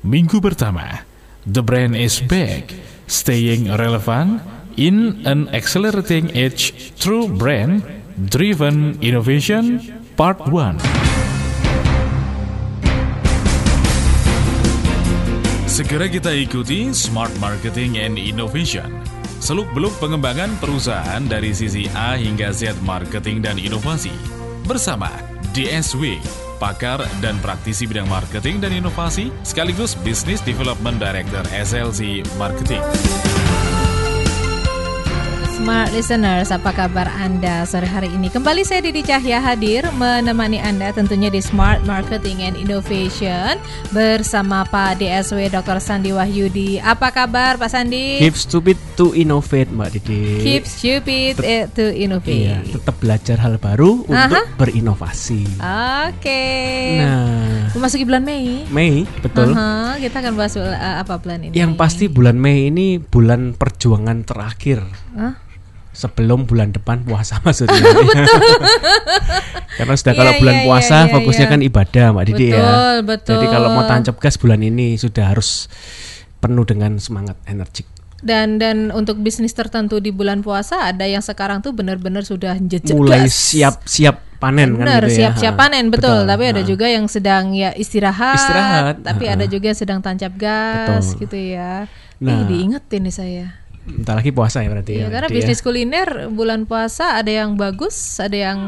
Minggu pertama, the brand is back, staying relevant in an accelerating age through brand driven innovation part 1. Segera kita ikuti Smart Marketing and Innovation. Seluk-beluk pengembangan perusahaan dari sisi A hingga Z marketing dan inovasi. Bersama DSW, pakar dan praktisi bidang marketing dan inovasi, sekaligus Business Development Director SLC Marketing. Smart Listeners, apa kabar Anda sore hari ini? Kembali saya Didi Cahya hadir menemani Anda tentunya di Smart Marketing and Innovation bersama Pak DSW Dr. Sandi Wahyudi. Apa kabar Pak Sandi? Keep stupid to innovate Mbak Didi. Keep stupid eh, to innovate. Iya, tetap belajar hal baru untuk Aha. berinovasi. Oke. Nah, Memasuki bulan Mei. Mei betul. Aha, kita akan bahas uh, apa bulan ini? Yang pasti bulan Mei ini bulan perjuangan terakhir. Hah? Sebelum bulan depan puasa maksudnya. Karena sudah kalau Iya, bulan iya, puasa iya, iya, fokusnya kan ibadah Mbak Didi ya. Betul, betul. Jadi kalau mau tancap gas bulan ini sudah harus penuh dengan semangat energik. Dan dan untuk bisnis tertentu di bulan puasa ada yang sekarang tuh benar-benar sudah jejak Mulai siap-siap panen Benar, kan gitu ya. siap-siap Ha, panen betul. Tapi ada ha. juga yang sedang ya istirahat. Istirahat, Tapi ha-ha. ada juga yang sedang tancap gas Betul. gitu ya. Nah. Ih, diingetin nih saya. Bentar lagi puasa ya berarti Iya, ya. karena ya. bisnis kuliner bulan puasa ada yang bagus, ada yang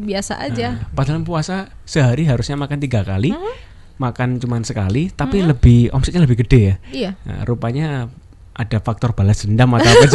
biasa aja. Nah, padahal puasa sehari harusnya makan tiga kali, Hmm? makan cuman sekali, tapi lebih omsetnya lebih gede ya. Iya. Nah, rupanya ada faktor balas dendam atau apa.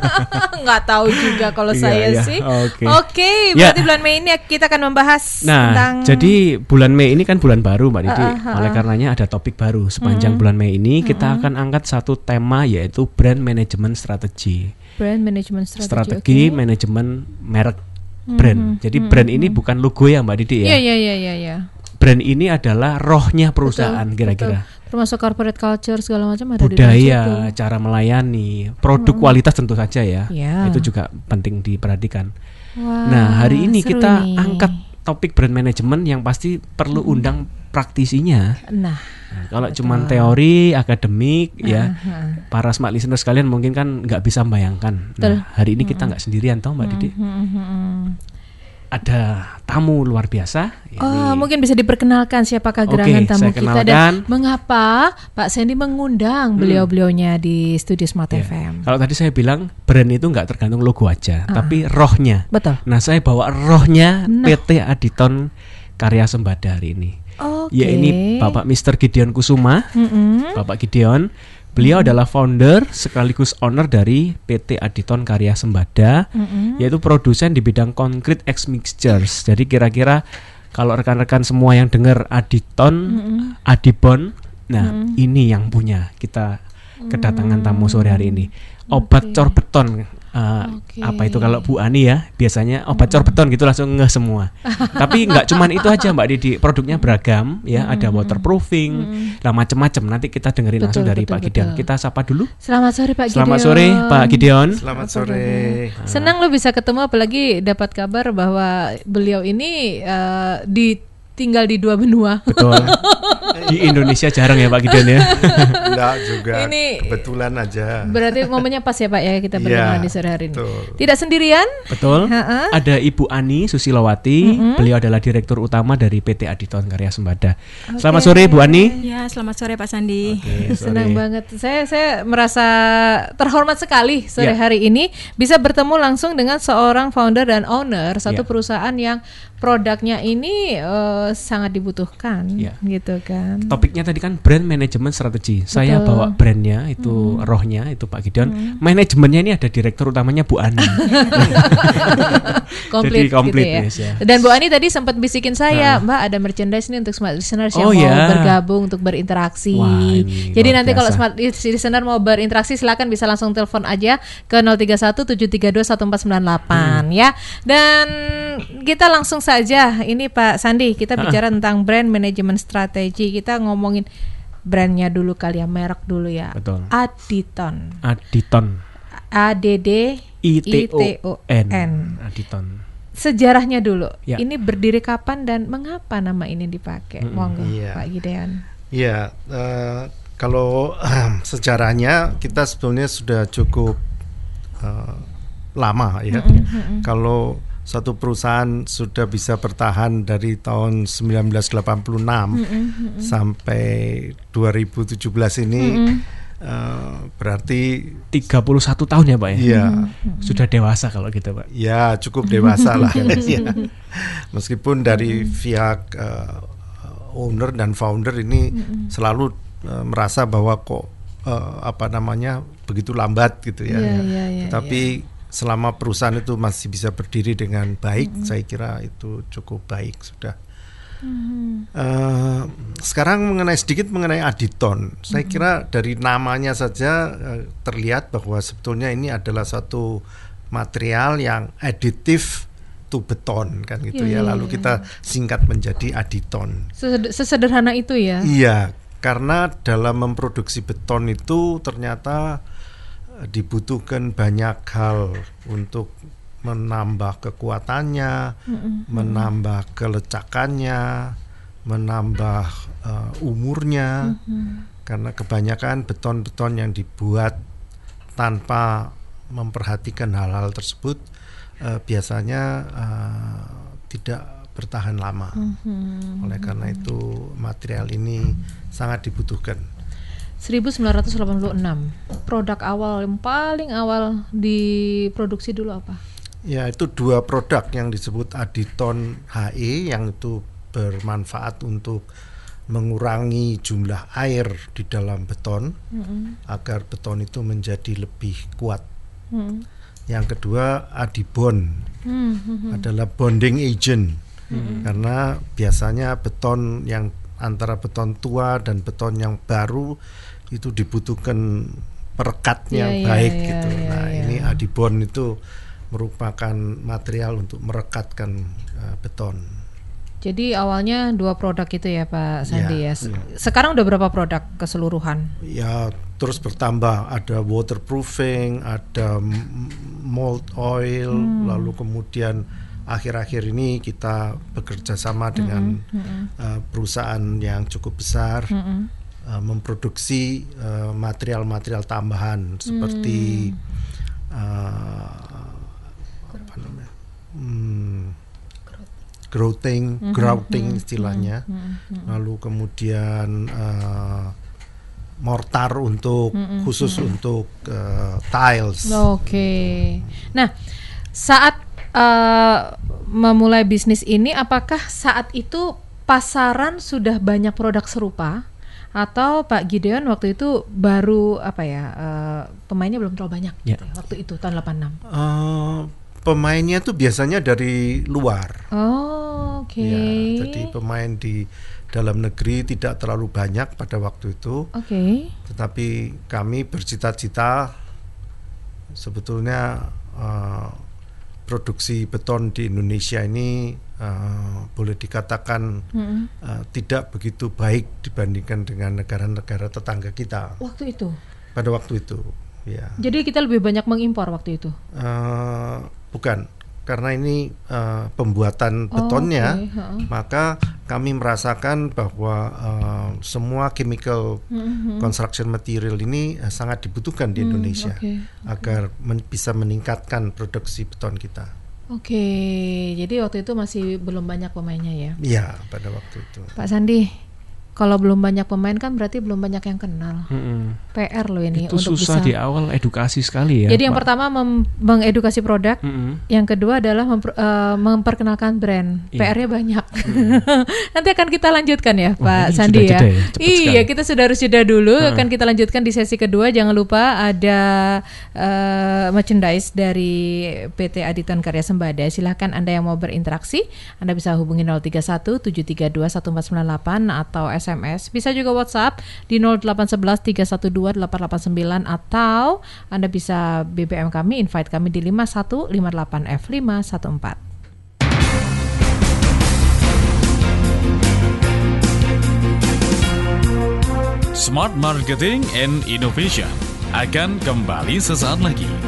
Nggak tahu juga kalau Iya, saya iya. sih. Oke. Oke, Ya. berarti bulan Mei ini kita akan membahas Nah, tentang jadi bulan Mei ini kan bulan baru, Mbak Didi. Ah, ah, ah, Oleh karenanya ada topik baru sepanjang bulan Mei ini kita akan angkat satu tema yaitu brand management strategi. brand management strategi. Strategi oke. manajemen merek brand. Jadi brand ini bukan logo ya, Mbak Didi ya. Iya, iya, iya, iya, iya. Brand ini adalah rohnya perusahaan kira-kira. Termasuk corporate culture segala macam ada di budaya, situ. cara melayani, produk kualitas tentu saja ya. Iya. Itu juga penting diperhatikan. Wah, nah, hari ini kita nih. angkat topik brand management yang pasti perlu undang praktisinya. Nah, Nah, kalau cuman teori, akademik ya, nah. para smart listener sekalian mungkin kan nggak bisa membayangkan. Betul. Nah, hari ini kita nggak sendirian toh Mbak Didi. Hmm, hmm, hmm. Ada tamu luar biasa. Oh, Ini mungkin bisa diperkenalkan siapakah Oke, gerangan tamu saya kita dan mengapa Pak Sandy mengundang beliau-beliaunya di studio Smart ya, FM. Kalau tadi saya bilang brand itu nggak tergantung logo aja, Ah. tapi rohnya. Betul. Nah, saya bawa rohnya Nah. PT Aditon Karya Sembada hari ini. Oke. Ya ini Bapak Mr. Gideon Kusuma, Mm-mm. Bapak Gideon. Beliau adalah founder sekaligus owner dari PT Aditon Karya Sembada, Mm-mm. yaitu produsen di bidang concrete X mixtures. Jadi kira-kira kalau rekan-rekan semua yang dengar Aditon, Adibon, nah ini yang punya kita kedatangan tamu sore hari ini. Obat cor beton. Uh, Oke. apa itu kalau Bu Ani ya biasanya obat cor beton gitu langsung ngeh semua. Tapi nggak cuman itu aja Mbak Didi, produknya beragam ya, ada waterproofing, lah macem-macem. Nanti kita dengerin langsung Betul, dari betul, Pak Gideon. betul. Kita sapa dulu. Selamat sore Pak Selamat Gideon. sore Pak Gideon. Selamat sore. Senang lo bisa ketemu apalagi dapat kabar bahwa beliau ini eh, di tinggal di dua benua. Betul. Di Indonesia jarang ya Pak Gideon ya. Enggak juga. Ini- kebetulan aja. Berarti momennya pas ya Pak ya kita Iya, di sore hari ini. betul. Tidak sendirian? Betul. Ha-ha. Ada Ibu Ani Susilowati. Beliau adalah direktur utama dari PT Aditon Karya Sembada. Selamat sore Bu Ani. Ya, selamat sore Pak Sandi. Senang sore. banget. Saya saya merasa terhormat sekali sore Ya. hari ini bisa bertemu langsung dengan seorang founder dan owner satu Ya. perusahaan yang produknya ini eh, sangat dibutuhkan, Ya. gitu kan. Topiknya tadi kan brand management strategi. Saya bawa brandnya itu rohnya itu Pak Gideon. Manajemennya ini ada direktur utamanya Bu Ani. komplit, Jadi komplit, gitu ya. yes, ya. Dan Bu Ani tadi sempat bisikin saya, Mbak ada merchandise nih untuk smart listeners yang Oh, mau ya. bergabung untuk berinteraksi. Wah, ini Jadi nanti kalau biasa. smart listener mau berinteraksi silakan bisa langsung telepon aja ke 031 732 1498 Hmm. ya. Dan kita langsung saja ini Pak Sandi kita bicara tentang brand management strategi. Kita ngomongin brandnya dulu kali ya, merek dulu ya. Betul. Aditon. Aditon. A D D I T O N. N. Aditon. Sejarahnya dulu. Ya. Ini berdiri kapan dan mengapa nama ini dipakai? Monggo Iya. Pak Gideon. Ya, eh, kalau sejarahnya kita sebetulnya sudah cukup eh, lama ya. Kalau satu perusahaan sudah bisa bertahan dari tahun 1986 sampai 2017 ini eh, berarti 31 tahun ya Pak ya. ya Sudah dewasa kalau gitu Pak. ya cukup dewasa lah ya. Meskipun dari pihak eh, owner dan founder ini selalu eh, merasa bahwa kok eh, apa namanya begitu lambat gitu ya. Iya, iya, iya, Tapi selama perusahaan itu masih bisa berdiri dengan baik, saya kira itu cukup baik sudah. Eh, sekarang mengenai sedikit mengenai Aditon, saya kira dari namanya saja eh, terlihat bahwa sebetulnya ini adalah satu material yang aditif to beton kan gitu Iya, ya. iya, Lalu iya. kita singkat menjadi Aditon. Sesed- Sesederhana itu ya. Iya, karena dalam memproduksi beton itu ternyata dibutuhkan banyak hal untuk menambah kekuatannya, menambah kelecakannya, menambah eh, umurnya. Karena kebanyakan beton-beton yang dibuat tanpa memperhatikan hal-hal tersebut eh, biasanya eh, tidak bertahan lama. Oleh karena itu material ini sangat dibutuhkan. 1986 produk awal yang paling awal diproduksi dulu apa? Ya itu dua produk yang disebut Aditon HE yang itu bermanfaat untuk mengurangi jumlah air di dalam beton agar beton itu menjadi lebih kuat. Hmm. Yang kedua Adibon Hmm, hmm, hmm. adalah bonding agent karena biasanya beton yang antara beton tua dan beton yang baru itu dibutuhkan perekat Iya, yang iya, baik iya, gitu. iya, nah iya. ini adibon itu merupakan material untuk merekatkan uh, beton. Jadi awalnya dua produk itu ya Pak Sandi Ya, ya. Se- Sekarang udah berapa produk keseluruhan? Ya terus bertambah ada waterproofing, ada mold oil, Hmm. lalu kemudian akhir-akhir ini kita bekerja sama dengan uh, perusahaan yang cukup besar Mm-mm. Uh, memproduksi uh, material-material tambahan seperti uh, apa namanya? Hmm, grouting, grouting istilahnya, lalu kemudian uh, mortar untuk khusus untuk uh, tiles. Oke. Nah, saat eh, memulai bisnis ini, apakah saat itu pasaran sudah banyak produk serupa? Atau Pak Gideon waktu itu baru apa ya eh, pemainnya belum terlalu banyak Ya. gitu ya, waktu itu tahun 86. Uh, pemainnya tuh biasanya dari luar. Oh, oke. Ya, jadi pemain di dalam negeri tidak terlalu banyak pada waktu itu. Oke. tetapi kami bercita-cita sebetulnya eh, produksi beton di Indonesia ini eh, boleh dikatakan Mm-mm. eh, tidak begitu baik dibandingkan dengan negara-negara tetangga kita Waktu itu. pada waktu itu ya Jadi kita lebih banyak mengimpor waktu itu. Eh, bukan karena ini eh, pembuatan Oh, betonnya oke, heeh. maka kami merasakan bahwa eh, semua chemical Mhm. construction material ini eh, sangat dibutuhkan di Indonesia Hmm, oke, agar men- bisa meningkatkan produksi beton kita. Oke, jadi waktu itu masih belum banyak pemainnya ya. Iya, pada waktu itu. Pak Sandi, kalau belum banyak pemain kan berarti belum banyak yang kenal. Mm-mm. PR loh ini Itu untuk susah bisa. di awal edukasi sekali ya. Jadi yang Pak. pertama mem- mengedukasi produk, Mm-mm. yang kedua adalah memper- eh, memperkenalkan brand. Iya. PR-nya banyak. Nanti akan kita lanjutkan ya, Wah, Pak Sandi ya. ya, iya, sekali. kita sudah harus jeda dulu. Heeh. Akan kita lanjutkan di sesi kedua. Jangan lupa ada eh, merchandise dari PT Aditon Karya Sembada. Silahkan Anda yang mau berinteraksi, Anda bisa hubungi 031 732 1498 atau SMS. Bisa juga WhatsApp di 0811 312 889 atau Anda bisa BBM kami, invite kami di 5158F514. Smart Marketing and Innovation akan kembali sesaat lagi.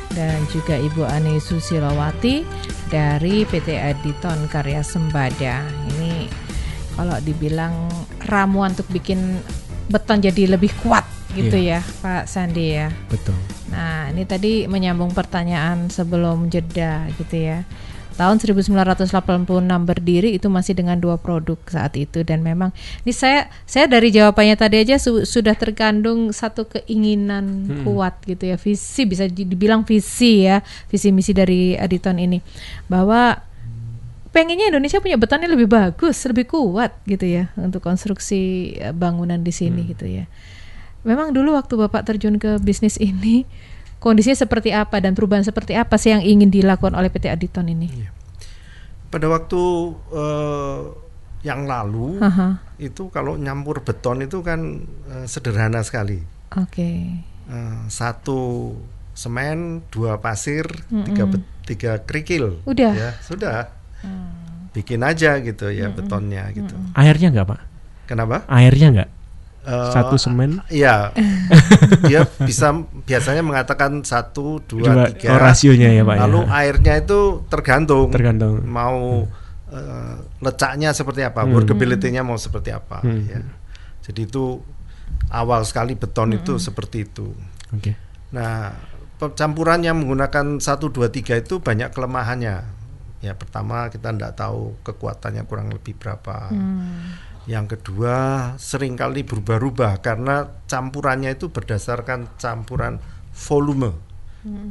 dan juga Ibu Ani Susilowati dari PT Aditon Karya Sembada. Ini kalau dibilang ramuan untuk bikin beton jadi lebih kuat gitu ya, Pak Sandi ya. Betul. Nah, ini tadi menyambung pertanyaan sebelum jeda gitu ya. Tahun 1986 berdiri itu masih dengan dua produk saat itu. Dan memang ini saya saya dari jawabannya tadi aja su- sudah terkandung satu keinginan kuat gitu ya visi bisa di- dibilang visi ya visi misi dari Aditon ini. Bahwa pengennya Indonesia punya betonnya lebih bagus lebih kuat gitu ya untuk konstruksi eh, bangunan di sini gitu ya. Memang dulu waktu Bapak terjun ke bisnis ini kondisinya seperti apa dan perubahan seperti apa sih yang ingin dilakukan oleh PT Aditon ini? Pada waktu eh, yang lalu Aha, itu kalau nyampur beton itu kan eh, sederhana sekali. Oke. Eh, satu semen, dua pasir, tiga bet- tiga kerikil. Udah. Ya, sudah. Bikin aja gitu ya betonnya gitu. Airnya nggak pak? Kenapa? Airnya nggak? Eh, Satu semen? Iya. Dia bisa biasanya mengatakan satu, dua, Dua, tiga. oh, rasionya ya pak Lalu ya? airnya itu tergantung. Tergantung. Mau eh, lecaknya seperti apa, Hmm. workability-nya mau seperti apa. Hmm. ya. Jadi itu awal sekali beton itu seperti itu. Oke. Nah, campuran yang menggunakan 1 2 3 itu banyak kelemahannya. Ya, pertama kita tidak tahu kekuatannya kurang lebih berapa. Yang kedua, sering kali berubah-ubah karena campurannya itu berdasarkan campuran volume,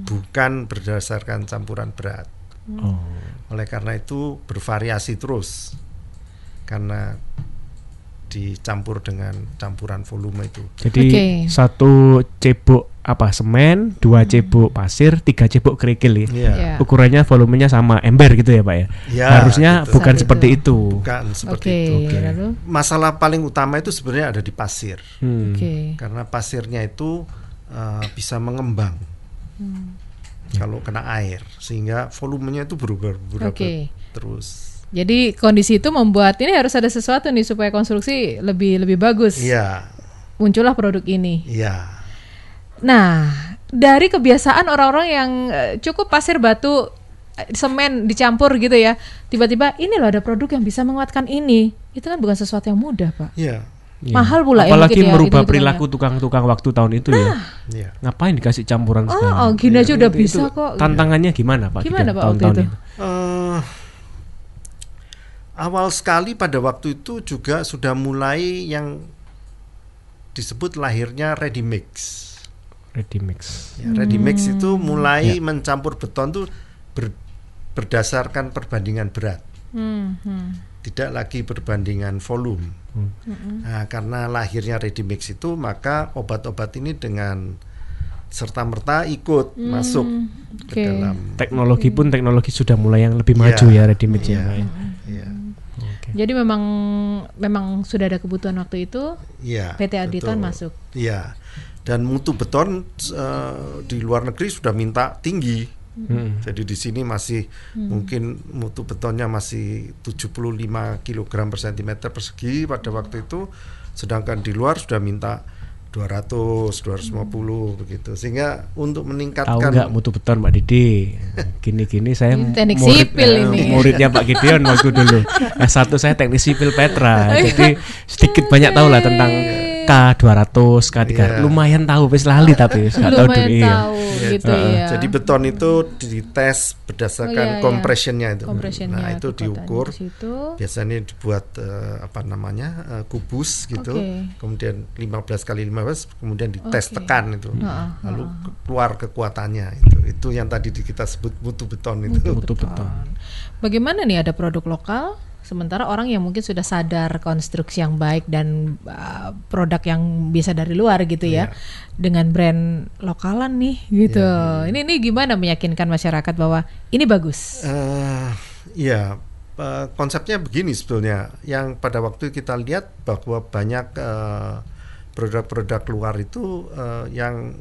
bukan berdasarkan campuran berat. Oh. Oleh karena itu bervariasi terus. Karena dicampur dengan campuran volume itu. Jadi Oke. satu cebok apa semen, dua cebok pasir, tiga cebok kerikil ya. Iya. Ya. Ukurannya volumenya sama ember gitu ya pak ya. Ya, Harusnya gitu. bukan Saat seperti itu. Bukan seperti Oke, itu. lalu Masalah paling utama itu sebenarnya ada di pasir. Hmm. oke. Karena pasirnya itu uh, bisa mengembang kalau kena air sehingga volumenya itu berubah-ubah Oke. terus. Jadi kondisi itu membuat ini harus ada sesuatu nih supaya konstruksi lebih lebih bagus. Iya, Muncullah produk ini. iya. Nah, dari kebiasaan orang-orang yang eh, cukup pasir batu eh, semen dicampur gitu ya, tiba-tiba ini loh ada produk yang bisa menguatkan ini. Itu kan bukan sesuatu yang mudah, Pak. Iya. Iya. Mahal pula ya Apalagi mungkin ya, merubah hitung-hitungannya. perilaku tukang-tukang waktu tahun itu ya. Iya. Ngapain dikasih campuran Oh, sekarang? oh, gini aja udah Itu- bisa itu kok. Tantangannya gimana Pak? Gimana, Pak, waktu tahun-tahun itu? Eh, awal sekali pada waktu itu juga sudah mulai yang disebut lahirnya ready mix. Ready mix. Ya, ready mix Hmm. itu mulai Ya. mencampur beton tuh ber- berdasarkan perbandingan berat. Hmm, hmm. tidak lagi berbandingan volume. Nah, karena lahirnya ready mix itu, maka obat-obat ini dengan serta merta ikut masuk Hmm, oke. ke dalam. Teknologi pun teknologi sudah mulai yang lebih maju Iya. ya ready mix ya. Iya. Ya. Iya, Oke. Jadi memang memang sudah ada kebutuhan waktu itu iya. PT Aditon betul. masuk. Iya. Dan mutu beton eh, di luar negeri sudah minta tinggi. Hmm. Jadi di sini masih mungkin mutu betonnya masih 75 kg per cm persegi pada waktu itu, sedangkan di luar sudah minta 200, 250 begitu. Sehingga untuk Tahu meningkatkan nggak mutu beton Mbak Didi? Gini-gini saya teknik murid- sipil eh, ini. muridnya Pak Gideon waktu dulu. Nah satu saya teknik sipil Petra, jadi sedikit banyak tahu lah tentang K200, K300. Iya. Lumayan tahu, wis lali tapi wis nggak tahu. Iya. tahu gitu Heeh. ya. Jadi beton itu dites berdasarkan Oh, iya, iya. compressionnya itu. Compressionnya, nah itu diukur. di situ. Biasanya dibuat eh, apa namanya eh, kubus gitu. Oke. Kemudian 15 kali 15 kemudian dites Oke. tekan itu. Heeh, Lalu ke- keluar kekuatannya itu. Itu yang tadi di- kita sebut mutu beton itu. Mutu beton. Bagaimana nih ada produk lokal sementara orang yang mungkin sudah sadar konstruksi yang baik dan uh, produk yang bisa dari luar gitu ya Iya. dengan brand lokalan nih gitu. Iya, Ini ini gimana meyakinkan masyarakat bahwa ini bagus. Eh, ya eh, konsepnya begini sebetulnya. Yang pada waktu kita lihat bahwa banyak eh, produk-produk luar itu eh, yang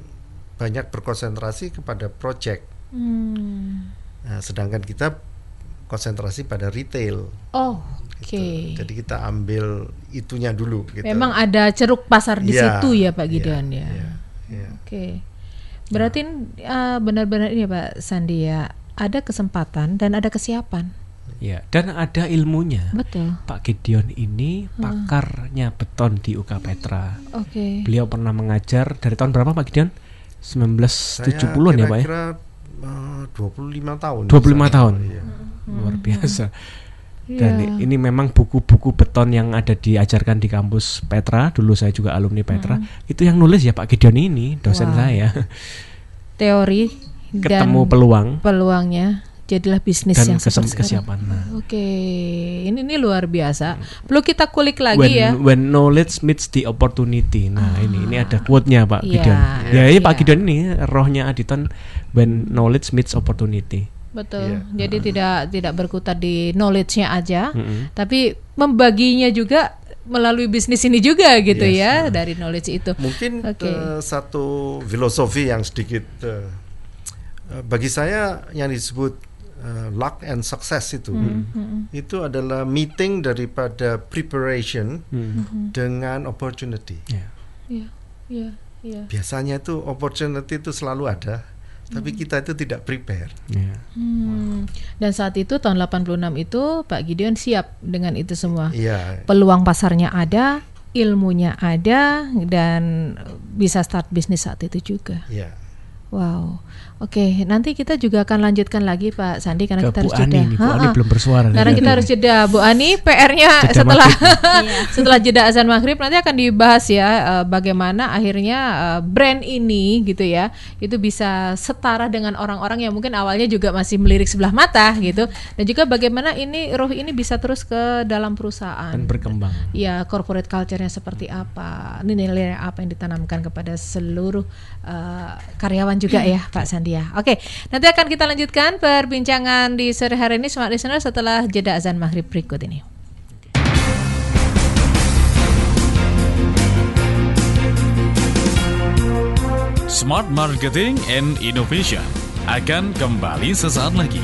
banyak berkonsentrasi kepada project. Hmm. Nah, sedangkan kita konsentrasi pada retail. Oh, oke. gitu. Jadi kita ambil itunya dulu. Gitu. Memang ada ceruk pasar di Iya, situ ya Pak iya, Gideon ya. iya, iya. Oke. Berarti eh, benar-benar ini ya Pak Sandi ya, ada kesempatan dan ada kesiapan. Ya, dan ada ilmunya. Betul. Pak Gideon ini pakarnya beton di UK Petra. Oke. Beliau pernah mengajar dari tahun berapa Pak Gideon? Saya 1970-an ya Pak ya? kira-kira, eh, 25 tahun. 25 tahun. Iya. Luar biasa. Iya. Dan ini memang buku-buku beton yang ada diajarkan di kampus Petra, dulu saya juga alumni Petra, itu yang nulis ya Pak Gideon ini, dosen Wow. saya. Teori Ketemu dan peluang peluangnya jadilah bisnis dan yang kesem- kesiapan. Nah, Oke, ini ini luar biasa. Perlu kita kulik lagi when, ya. when knowledge meets the opportunity. Nah, ini ini ada quote-nya Pak Iya, Gideon. Ya, ini Pak iya. Gideon ini rohnya Aditon when knowledge meets opportunity. Betul. Iya. Jadi tidak tidak berkutat di knowledge-nya aja, Mm-mm. tapi membaginya juga melalui bisnis ini juga gitu Yes, ya dari knowledge itu. Mungkin Oke. eh, satu filosofi yang sedikit eh, bagi saya yang disebut eh, luck and success itu Hmm, itu adalah meeting daripada preparation Hmm. dengan opportunity. Ya. Iya, iya, iya. Biasanya itu opportunity itu selalu ada, tapi kita itu tidak prepare. Ya. Hmm. Dan saat itu tahun 86 itu Pak Gideon siap dengan itu semua. Iya. Peluang pasarnya ada, ilmunya ada dan bisa start bisnis saat itu juga. Iya. Wow. Oke, nanti kita juga akan lanjutkan lagi Pak Sandi karena Ke kita Bu harus Ani jeda. nih, Bu Ani Ha-ha. belum bersuara Karena kita harus jeda Bu Ani, PR-nya setelah setelah jeda azan maghrib nanti akan dibahas ya eh, bagaimana akhirnya eh, brand ini gitu ya itu bisa setara dengan orang-orang yang mungkin awalnya juga masih melirik sebelah mata gitu dan juga bagaimana ini roh ini bisa terus ke dalam perusahaan Dan berkembang. ya corporate culture-nya seperti apa, nilai-nilai apa yang ditanamkan kepada seluruh uh, karyawan juga ya Pak Sandia. Oke, nanti akan kita lanjutkan perbincangan di sore hari ini Smart Listener setelah jeda azan maghrib berikut ini. Smart Marketing and Innovation akan kembali sesaat lagi.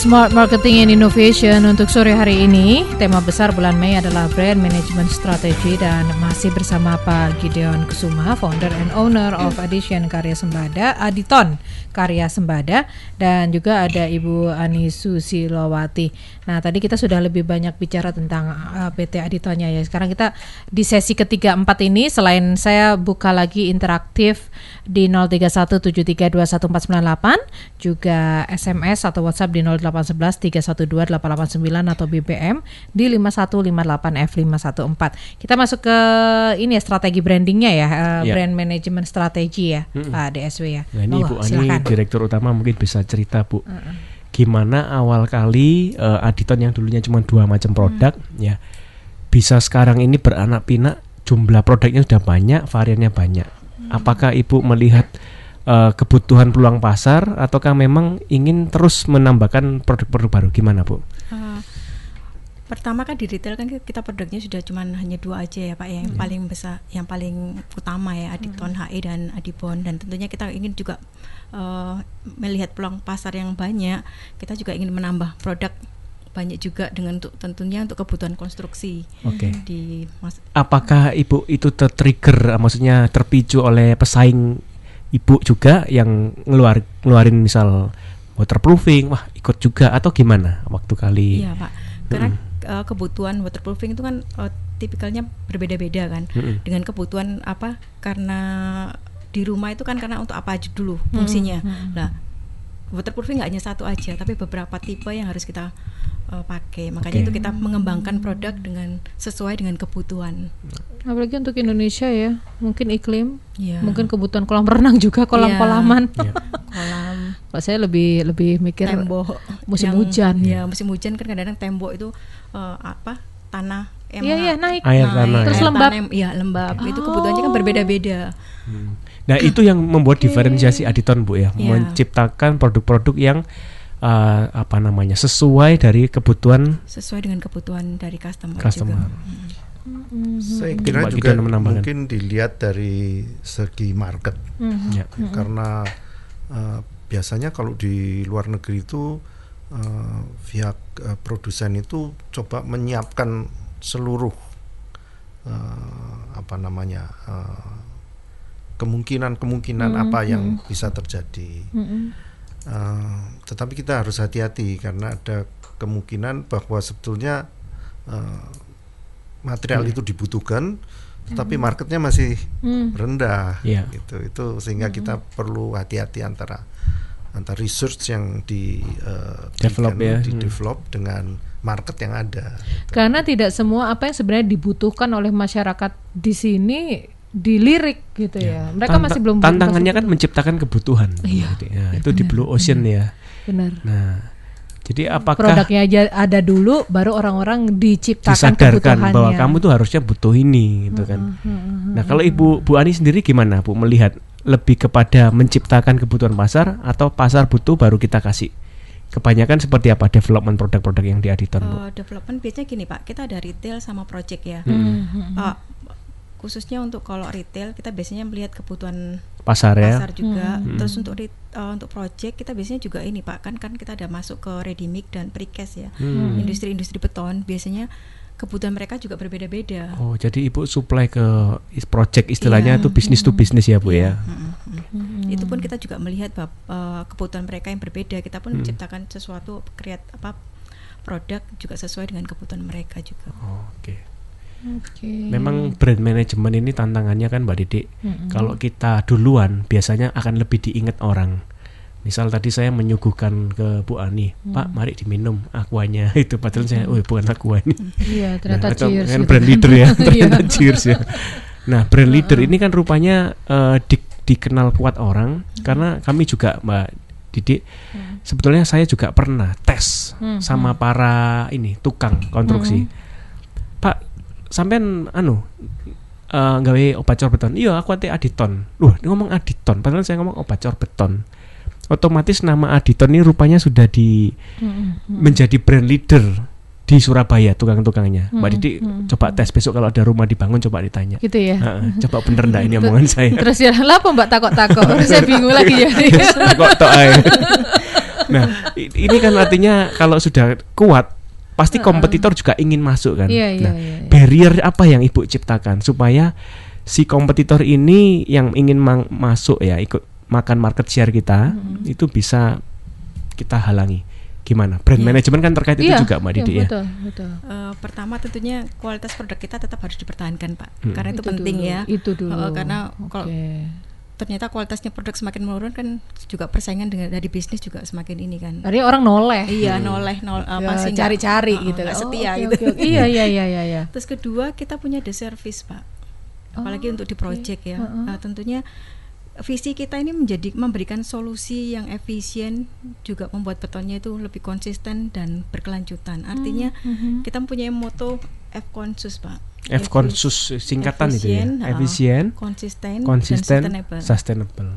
Smart Marketing and Innovation untuk sore hari ini tema besar bulan Mei adalah Brand Management Strategy dan masih bersama Pak Gideon Kusuma, founder and owner of Addition Karya Sembada, Aditon Karya Sembada dan juga ada Ibu Ani Susilowati. Nah, tadi kita sudah lebih banyak bicara tentang uh, PT Aditonnya ya. Sekarang kita di sesi ketiga empat ini selain saya buka lagi interaktif di 0317321498 juga SMS atau WhatsApp di 0811 312 889 atau BBM di 5158 F514. Kita masuk ke ini ya strategi brandingnya ya, eh, Ya. brand management strategi ya, Pak DSW ya. Nah ini Bu Ani silakan. direktur utama mungkin bisa cerita Bu. Gimana awal kali eh, Aditon yang dulunya cuma dua macam produk ya bisa sekarang ini beranak pinak jumlah produknya sudah banyak variannya banyak. Apakah Ibu melihat eh, kebutuhan peluang pasar ataukah memang ingin terus menambahkan produk-produk baru? Gimana Bu? Uh, pertama kan di retail kan kita produknya sudah cuma hanya dua aja ya Pak ya, yang paling besar yang paling utama ya Aditon HE dan Adibon dan tentunya kita ingin juga uh, melihat peluang pasar yang banyak. Kita juga ingin menambah produk banyak juga dengan untuk tentunya untuk kebutuhan konstruksi Oke. di mas Apakah Ibu itu tertrigger maksudnya terpicu oleh pesaing Ibu juga yang ngeluar ngeluarin misal waterproofing wah ikut juga atau gimana waktu kali Iya Pak, karena uh, kebutuhan waterproofing itu kan uh, tipikalnya berbeda-beda kan. Mm-mm. Dengan kebutuhan apa? Karena di rumah itu kan karena untuk apa aja dulu fungsinya. Nah, waterproofing nggak hanya satu aja, tapi beberapa tipe yang harus kita uh, pakai. Makanya Oke. itu kita mengembangkan produk dengan sesuai dengan kebutuhan. Apalagi untuk Indonesia ya, mungkin iklim, Iya. mungkin kebutuhan kolam renang juga, kolam-kolaman. Iya. kolam Kalau saya lebih lebih mikir tembok musim yang- hujan. ya musim hujan kan kadang-kadang tembok itu eh, apa tanah Iya, iya, naik. Air tanah, Terus air lembab. tanah iya lembab itu kebutuhannya kan berbeda-beda Nah itu yang membuat diferensiasi Aditon bu ya, Iya. menciptakan produk-produk yang uh, apa namanya sesuai dari kebutuhan sesuai dengan kebutuhan dari customer, Customer. juga Saya kira Mbak juga mungkin dilihat dari segi market. Ya. karena eh, biasanya kalau di luar negeri itu eh, pihak eh, produsen itu coba menyiapkan seluruh eh, apa namanya eh, kemungkinan-kemungkinan apa yang bisa terjadi. Eh, tetapi kita harus hati-hati karena ada kemungkinan bahwa sebetulnya eh, material itu dibutuhkan, tetapi marketnya masih rendah, Iya. gitu. Itu sehingga kita perlu hati-hati antara antara research yang di eh, Develop berikan, ya. di Hmm. develop dengan market yang ada. Karena tidak semua apa yang sebenarnya dibutuhkan oleh masyarakat di sini dilirik gitu ya. Mereka Tanta- masih belum tantangannya kan masih menciptakan kebutuhan. Iya. Gitu ya. Itu di blue ocean ya. benar. Nah, jadi apakah Produknya aja ada dulu, baru orang-orang diciptakan disadarkan kebutuhannya. bahwa kamu tuh harusnya butuh ini gitu kan. Nah, kalau Ibu Bu Ani sendiri gimana Bu melihat lebih kepada menciptakan kebutuhan pasar atau pasar butuh baru kita kasih? Kebanyakan seperti apa development produk-produk yang di Aditon, Bu? Eh, development biasanya gini pak kita ada retail sama project ya Hmm. Eh, khususnya untuk kalau retail kita biasanya melihat kebutuhan Pasar ya. pasar juga terus untuk eh, untuk project kita biasanya juga ini pak kan kan kita ada masuk ke ready mix dan precast ya Hmm. industri-industri beton biasanya kebutuhan mereka juga berbeda-beda Oh, jadi Ibu supply ke is- project istilahnya Iya. itu bisnis to bisnis ya, Bu ya. Mm, mm. itu pun kita juga melihat bab, eh, kebutuhan mereka yang berbeda kita pun menciptakan sesuatu kreat apa produk juga sesuai dengan kebutuhan mereka juga Oh, Oke. Oke. Memang brand management ini tantangannya kan Mbak Didik. Kalau kita duluan biasanya akan lebih diingat orang. Misal tadi saya menyuguhkan ke Bu Ani, Pak, mari diminum aquanya itu padahal saya, oh bukan aqua ini. Iya, ternyata Nah, atau cheers. kan gitu brand leader ya, Iya. ternyata cheers ya. Nah, brand leader ini kan rupanya eh, di- dikenal kuat orang karena kami juga Mbak Didik sebetulnya saya juga pernah tes Hmm, sama para ini tukang konstruksi. Pak, sampean anu eh gawe obat cor beton. Iya, aku ate Aditon. Loh, ini ngomong Aditon, padahal saya ngomong obat cor beton. Otomatis nama Aditon ini rupanya sudah di menjadi brand leader di Surabaya tukang-tukangnya. Mbak Didi coba tes besok kalau ada rumah dibangun coba ditanya. Gitu ya. Heeh, coba bener enggak ini omongan saya. Terus ya lah apa Mbak takut-takut? Saya bingung lagi ya. Kok tok. Nah, ini kan artinya kalau sudah kuat pasti kompetitor juga ingin masuk kan. Iya, iya, nah, iya, iya. barrier apa yang Ibu ciptakan supaya si kompetitor ini yang ingin masuk ya ikut makan market share kita itu bisa kita halangi. Gimana? Brand management kan terkait itu Iya, juga Mbak Didi iya, ya. Betul, betul. Eh, pertama tentunya kualitas produk kita tetap harus dipertahankan pak Hmm. karena itu, penting dulu, ya Itu dulu. Eh, karena kalau Oke. Ternyata kualitasnya produk semakin menurun kan juga persaingan dengan dari bisnis juga semakin ini kan. Tadi orang noleh. iya noleh nol apa Ya, sih cari-cari uh-uh, gitu. nggak Oh, setia oke, gitu. oke, oke. Iya, iya, iya, iya, iya. terus kedua kita punya the service pak. Apalagi untuk di project ya. Nah, tentunya visi kita ini menjadi memberikan solusi yang efisien juga membuat betonnya itu lebih konsisten dan berkelanjutan. Artinya kita mempunyai moto F konsus pak F konsus singkatan itu ya. Efisien. Efisien, konsisten, konsisten, sustainable sustainable.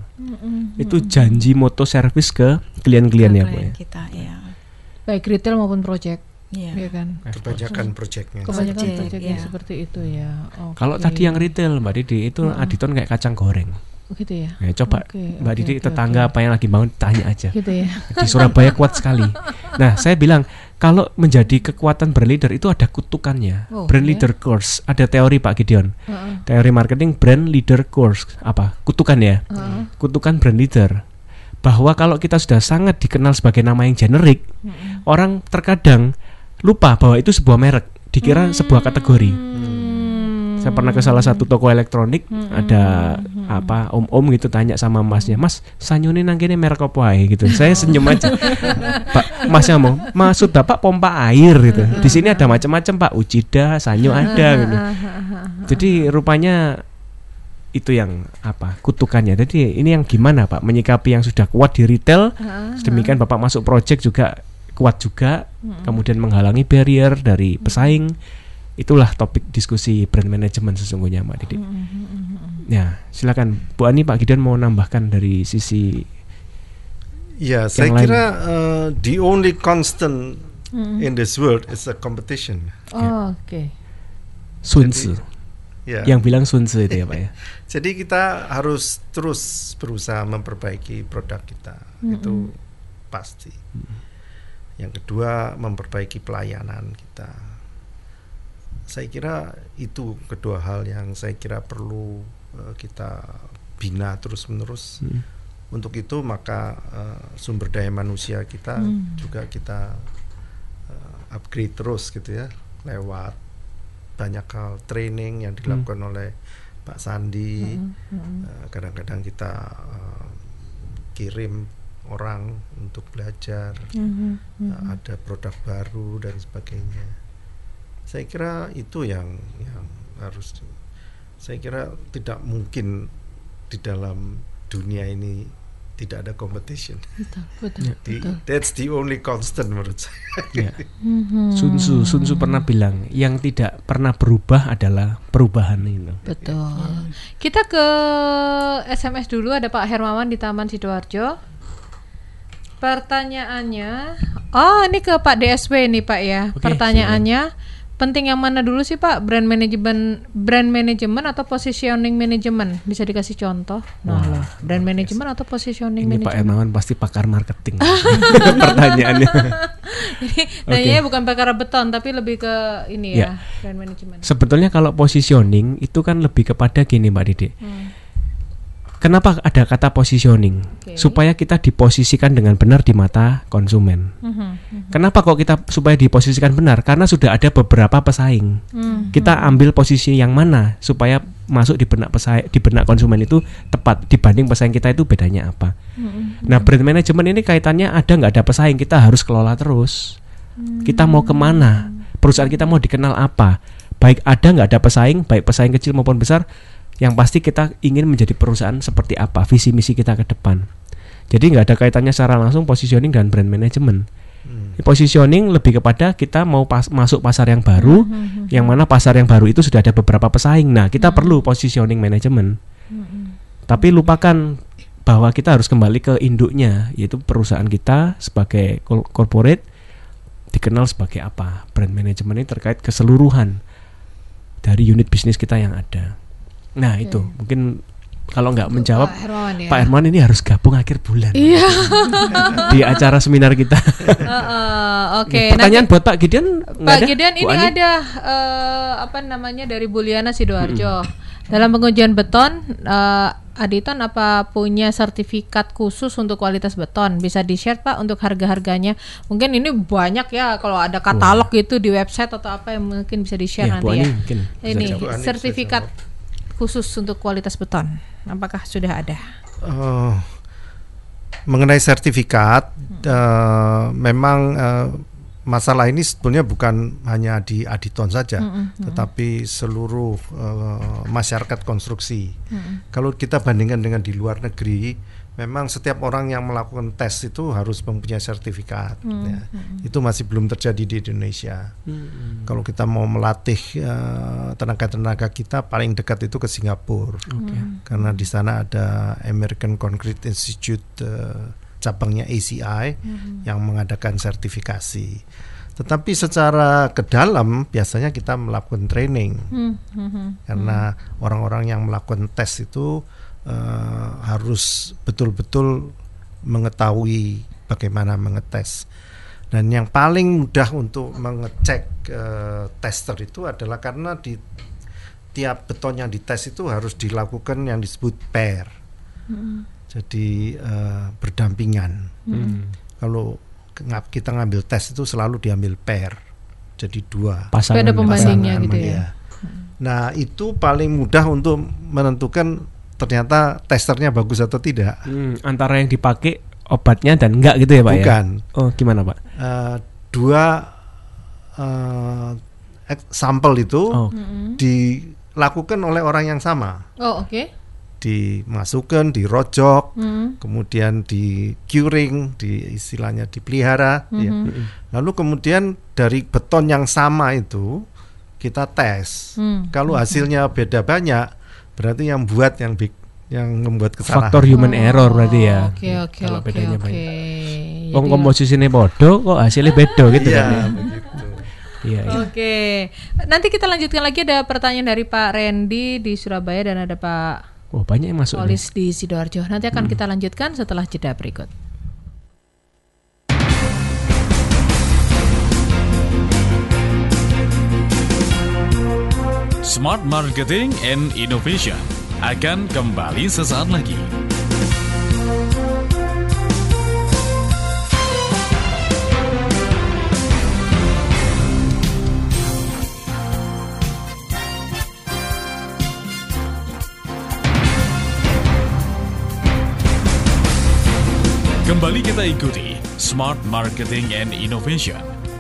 Itu janji moto service ke klien-klien ya, Bu klien ya. kita ya Baik retail maupun project, Iya. ya kan? Kebanyakan proyeknya. Kebanyakan iya. seperti itu ya. Oke. Kalau tadi yang retail Mbak Didi itu Aditon kayak kacang goreng. Oh, gitu ya. Ya, coba Oke, Mbak oke, Didi oke, tetangga oke. apa yang lagi bangun tanya aja. Gitu ya. Di Surabaya kuat sekali. Nah, saya bilang kalau menjadi kekuatan brand leader itu ada kutukannya. Oh, brand ya. leader course, ada teori Pak Gideon. Heeh. Teori marketing brand leader course apa? Kutukan ya. Heeh. Kutukan brand leader. Bahwa kalau kita sudah sangat dikenal sebagai nama yang generik, orang terkadang lupa bahwa itu sebuah merek, dikira sebuah kategori. Hmm. Saya pernah ke salah satu toko elektronik, ada apa om-om gitu tanya sama masnya, Mas sanyune nang kene merek apa ae gitu. Saya senyum aja. Pak Masnya mau, maksud Bapak pompa air gitu. Di sini ada macam-macam Pak, Ujida, sanyo ada gitu. Jadi rupanya itu yang apa kutukannya. Jadi ini yang gimana Pak menyikapi yang sudah kuat di retail, sedemikian Bapak masuk project juga kuat juga, kemudian menghalangi barrier dari pesaing. Itulah topik diskusi brand management sesungguhnya Mbak Didi. Ya, silakan Bu Ani Pak Gideon mau nambahkan dari sisi Ya, saya lain. kira uh, the only constant in this world is a competition. Oh, Oke. Sun Tzu. Ya. Yang bilang Sun Tzu itu ya Pak ya. Jadi kita harus terus berusaha memperbaiki produk kita. Itu pasti. Yang kedua, memperbaiki pelayanan kita. Saya kira itu kedua hal yang saya kira perlu uh, kita bina terus-menerus. Untuk itu maka uh, sumber daya manusia kita juga kita uh, upgrade terus gitu ya lewat banyak hal training yang dilakukan oleh Pak Sandi. Uh, Kadang-kadang kita uh, kirim orang untuk belajar, Uh, ada produk baru dan sebagainya. Saya kira itu yang yang harus. di- Saya kira tidak mungkin di dalam dunia ini tidak ada competition. Betul, betul, Di- betul. that's the only constant menurut saya. Ya. Sun Tzu, Sun Tzu pernah bilang yang tidak pernah berubah adalah perubahan itu. Betul. Kita ke SMS dulu ada Pak Hermawan di Taman Sidoarjo. Pertanyaannya, oh ini ke Pak DSW nih Pak ya. Oke, Pertanyaannya, penting yang mana dulu sih Pak? Brand manajemen, brand manajemen atau positioning manajemen? Bisa dikasih contoh? Nah, loh, brand manajemen atau positioning Ini Pak manajemen? Hermawan pasti pakar marketing. Pertanyaannya. Ini nanyanya bukan perkara beton tapi lebih ke ini ya, Ya. brand manajemen. Sebetulnya kalau positioning itu kan lebih kepada gini Mbak Didi. Hmm. Kenapa ada kata positioning? Oke. Supaya kita diposisikan dengan benar di mata konsumen. Mhm, Kenapa kok kita supaya diposisikan benar? Karena sudah ada beberapa pesaing. mhm. Kita ambil posisi yang mana supaya masuk di benak pesaing di benak konsumen itu tepat dibanding pesaing kita itu bedanya apa? Mhm. Nah, brand management ini kaitannya ada nggak ada pesaing kita harus kelola terus. Kita mau ke mana? Perusahaan kita mau dikenal apa? Baik ada nggak ada pesaing, baik pesaing kecil maupun besar, yang pasti kita ingin menjadi perusahaan seperti apa, visi misi kita ke depan. Jadi nggak ada kaitannya secara langsung positioning dan brand management. Positioning lebih kepada kita mau pas- masuk pasar yang baru, yang mana pasar yang baru itu sudah ada beberapa pesaing. Nah, kita perlu positioning management. Tapi lupakan bahwa kita harus kembali ke induknya, yaitu perusahaan kita sebagai corporate dikenal sebagai apa? Brand management ini terkait keseluruhan dari unit bisnis kita yang ada. Nah, itu mungkin kalau nggak menjawab Pak Hermawan ya. Pak Herman ini harus gabung akhir bulan Iya. di acara seminar kita. Heeh, Oke. Nih, pertanyaan buat Pak Gideon Pak ada? Gideon ini Ani? ada eh, apa namanya dari Buliana Sidoarjo. Dalam pengujian beton, eh, Aditon apa punya sertifikat khusus untuk kualitas beton? Bisa di-share Pak untuk harga-harganya? Mungkin ini banyak ya kalau ada katalog gitu di website atau apa yang mungkin bisa di-share Bu nanti ya. Ani mungkin bisa Ini jawab. Bu Ani bisa sertifikat khusus untuk kualitas beton. Apakah sudah ada? Eh, mengenai sertifikat, eh, memang eh, masalah ini sebetulnya bukan hanya di Aditon saja, tetapi seluruh eh, masyarakat konstruksi. Kalau kita bandingkan dengan di luar negeri, memang setiap orang yang melakukan tes itu harus mempunyai sertifikat. ya. Itu masih belum terjadi di Indonesia. Kalau kita mau melatih eh, tenaga-tenaga kita, paling dekat itu ke Singapura karena di sana ada American Concrete Institute eh, cabangnya ACI yang mengadakan sertifikasi. Tetapi secara ke dalam biasanya kita melakukan training Hmm, hmm, hmm. karena orang-orang yang melakukan tes itu eh, harus betul-betul mengetahui bagaimana mengetes. Dan yang paling mudah untuk mengecek eh, tester itu adalah karena di tiap beton yang dites itu harus dilakukan yang disebut pair. Jadi eh, berdampingan. Kalau nga- kita ngambil tes itu selalu diambil pair. Jadi dua Pasangan Ada pembandingnya pasangan gitu ya. iya. Nah, itu paling mudah untuk menentukan ternyata testernya bagus atau tidak. Hmm, antara yang dipakai obatnya dan enggak gitu ya pak Bukan. ya? Oh gimana pak? Eh, dua eh, ek- sampel itu Oh. dilakukan oleh orang yang sama, Oh, oke. dimasukkan, dirojok, Hmm. kemudian di curing, di istilahnya dipelihara, ya. lalu kemudian dari beton yang sama itu kita tes. Hmm. Kalau hasilnya beda banyak, berarti yang buat yang big, yang membuat kesalahan. Faktor human error berarti ya. Oke, oke, Kalau oke, bedanya oke. banyak. Wong Jadi- komposisinya bodoh kok hasilnya beda gitu Iya, kan ya. begitu. Iya, iya. Oke, nanti kita lanjutkan lagi ada pertanyaan dari Pak Randy di Surabaya dan ada Pak Oh banyak yang masuk. nih. Polis di Sidoarjo. Nanti akan kita lanjutkan setelah jeda berikut. Smart Marketing and Innovation akan kembali sesaat lagi. Kembali kita ikuti Smart Marketing and Innovation.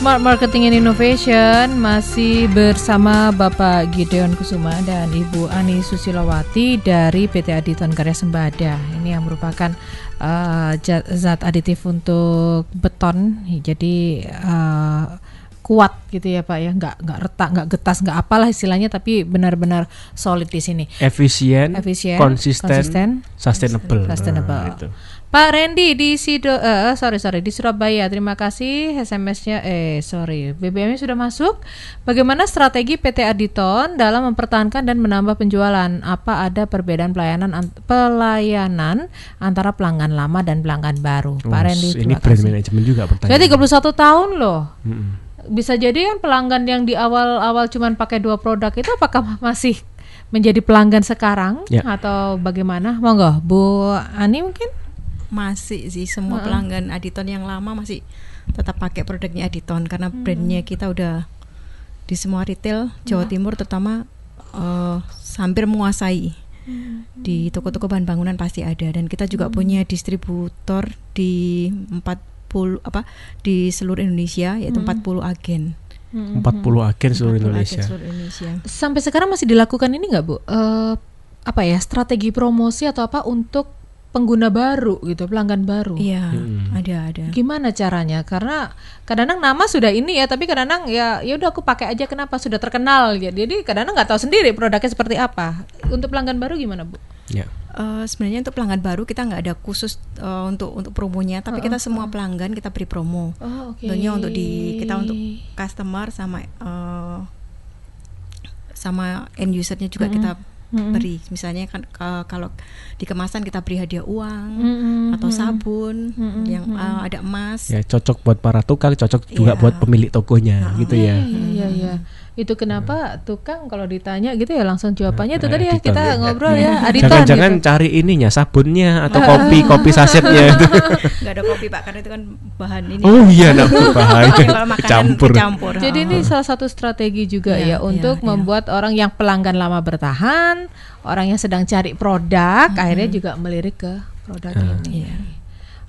Smart Marketing and Innovation masih bersama Bapak Gideon Kusuma dan Ibu Ani Susilawati dari PT Aditon Karya Sembada. Ini yang merupakan uh, zat, aditif untuk beton. Jadi uh, kuat gitu ya Pak ya, nggak nggak retak, nggak getas, nggak apalah istilahnya, tapi benar-benar solid di sini. Efisien, Efisien, konsisten, konsisten, sustainable. sustainable. Nah. Pak Randy di Sido, eh, sorry sorry di Surabaya. Terima kasih SMS-nya. Eh sorry, BBM-nya sudah masuk. Bagaimana strategi PT Aditon dalam mempertahankan dan menambah penjualan? Apa ada perbedaan pelayanan an- pelayanan antara pelanggan lama dan pelanggan baru? Pak Oh, Randy, ini brand management juga Saya pertanyaan. 31 tahun loh. Mm-mm. Bisa jadi kan pelanggan yang di awal-awal cuman pakai dua produk itu apakah masih menjadi pelanggan sekarang Ya. atau bagaimana? Monggo, Bu Ani mungkin? Masih sih semua pelanggan Aditon yang lama masih tetap pakai produknya Aditon karena brandnya kita udah di semua retail Jawa Timur terutama eh, hampir menguasai. Di toko-toko bahan bangunan pasti ada dan kita juga punya distributor di 40 apa di seluruh Indonesia yaitu 40 agen. 40 agen seluruh 40 agen Indonesia. seluruh Indonesia. Sampai sekarang masih dilakukan ini nggak Bu? Eh, apa ya strategi promosi atau apa untuk pengguna baru gitu, pelanggan baru? iya Hmm. ada ada Gimana caranya? Karena kadang-kadang nama sudah ini ya, tapi kadang-kadang ya ya udah aku pakai aja kenapa sudah terkenal ya. Jadi kadang-kadang nggak tahu sendiri produknya seperti apa. Untuk pelanggan baru gimana Bu? Ya. Eh, sebenarnya untuk pelanggan baru kita nggak ada khusus eh, untuk untuk promonya, tapi kita semua pelanggan kita beri promo. Oh, oke. Tentunya untuk di kita untuk customer sama eh, sama end usernya juga kita beri. Misalnya kan eh, kalau di kemasan kita beri hadiah uang Mm-mm. atau sabun yang eh, ada emas. Ya cocok buat para tukang, cocok juga Iya. buat pemilik tokonya gitu ya. Iya, iya, iya. Itu kenapa tukang kalau ditanya gitu ya langsung jawabannya itu Eh, tadi ya Aditon. kita ngobrol ya Aditon Jangan-jangan gitu. cari ininya sabunnya atau kopi kopi sasetnya itu. nggak ada kopi pak karena itu kan bahan ini. Oh iya, nak bahaya. Kalau makanan Campur. kecampur. Jadi ini salah satu strategi juga Iya, ya untuk iya, iya. membuat orang yang pelanggan lama bertahan, orang yang sedang cari produk akhirnya juga melirik ke produk ini. Iya.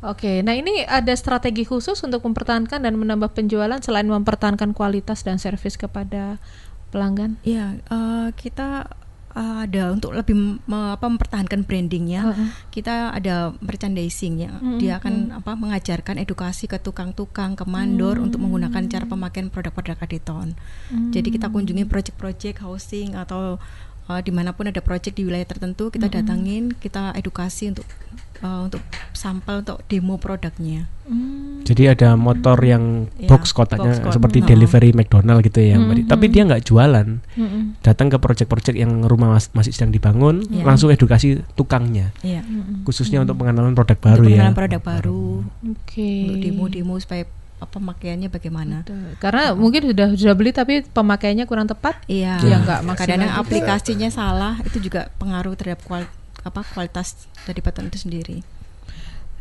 Oke, nah ini ada strategi khusus untuk mempertahankan dan menambah penjualan selain mempertahankan kualitas dan servis kepada pelanggan. Iya, eh, kita eh, ada untuk lebih me- apa, mempertahankan brandingnya. Heeh. Kita ada merchandising ya. Dia akan apa mengajarkan edukasi ke tukang-tukang, ke mandor untuk menggunakan cara pemakaian produk-produk Aditon. Jadi kita kunjungi project-project housing atau eh, di mana pun ada project di wilayah tertentu kita datangin, kita edukasi untuk eh, untuk sampel untuk demo produknya. Jadi ada motor yang Ya, box kotaknya box kot- seperti Nah. delivery McDonald gitu ya, Mbak Di. Tapi dia nggak jualan. Mm-mm. Datang ke project-project yang rumah mas- masih sedang dibangun, Iya. langsung edukasi tukangnya, Iya. khususnya untuk pengenalan produk baru untuk ya. pengenalan produk baru, Oke. untuk demo-demo supaya pemakaiannya bagaimana. Karena mungkin sudah sudah beli tapi pemakaiannya kurang tepat. Iya. Ya, nggak maksimal Kadang juga. aplikasinya salah itu juga pengaruh terhadap kual, apa kualitas dari baton itu sendiri.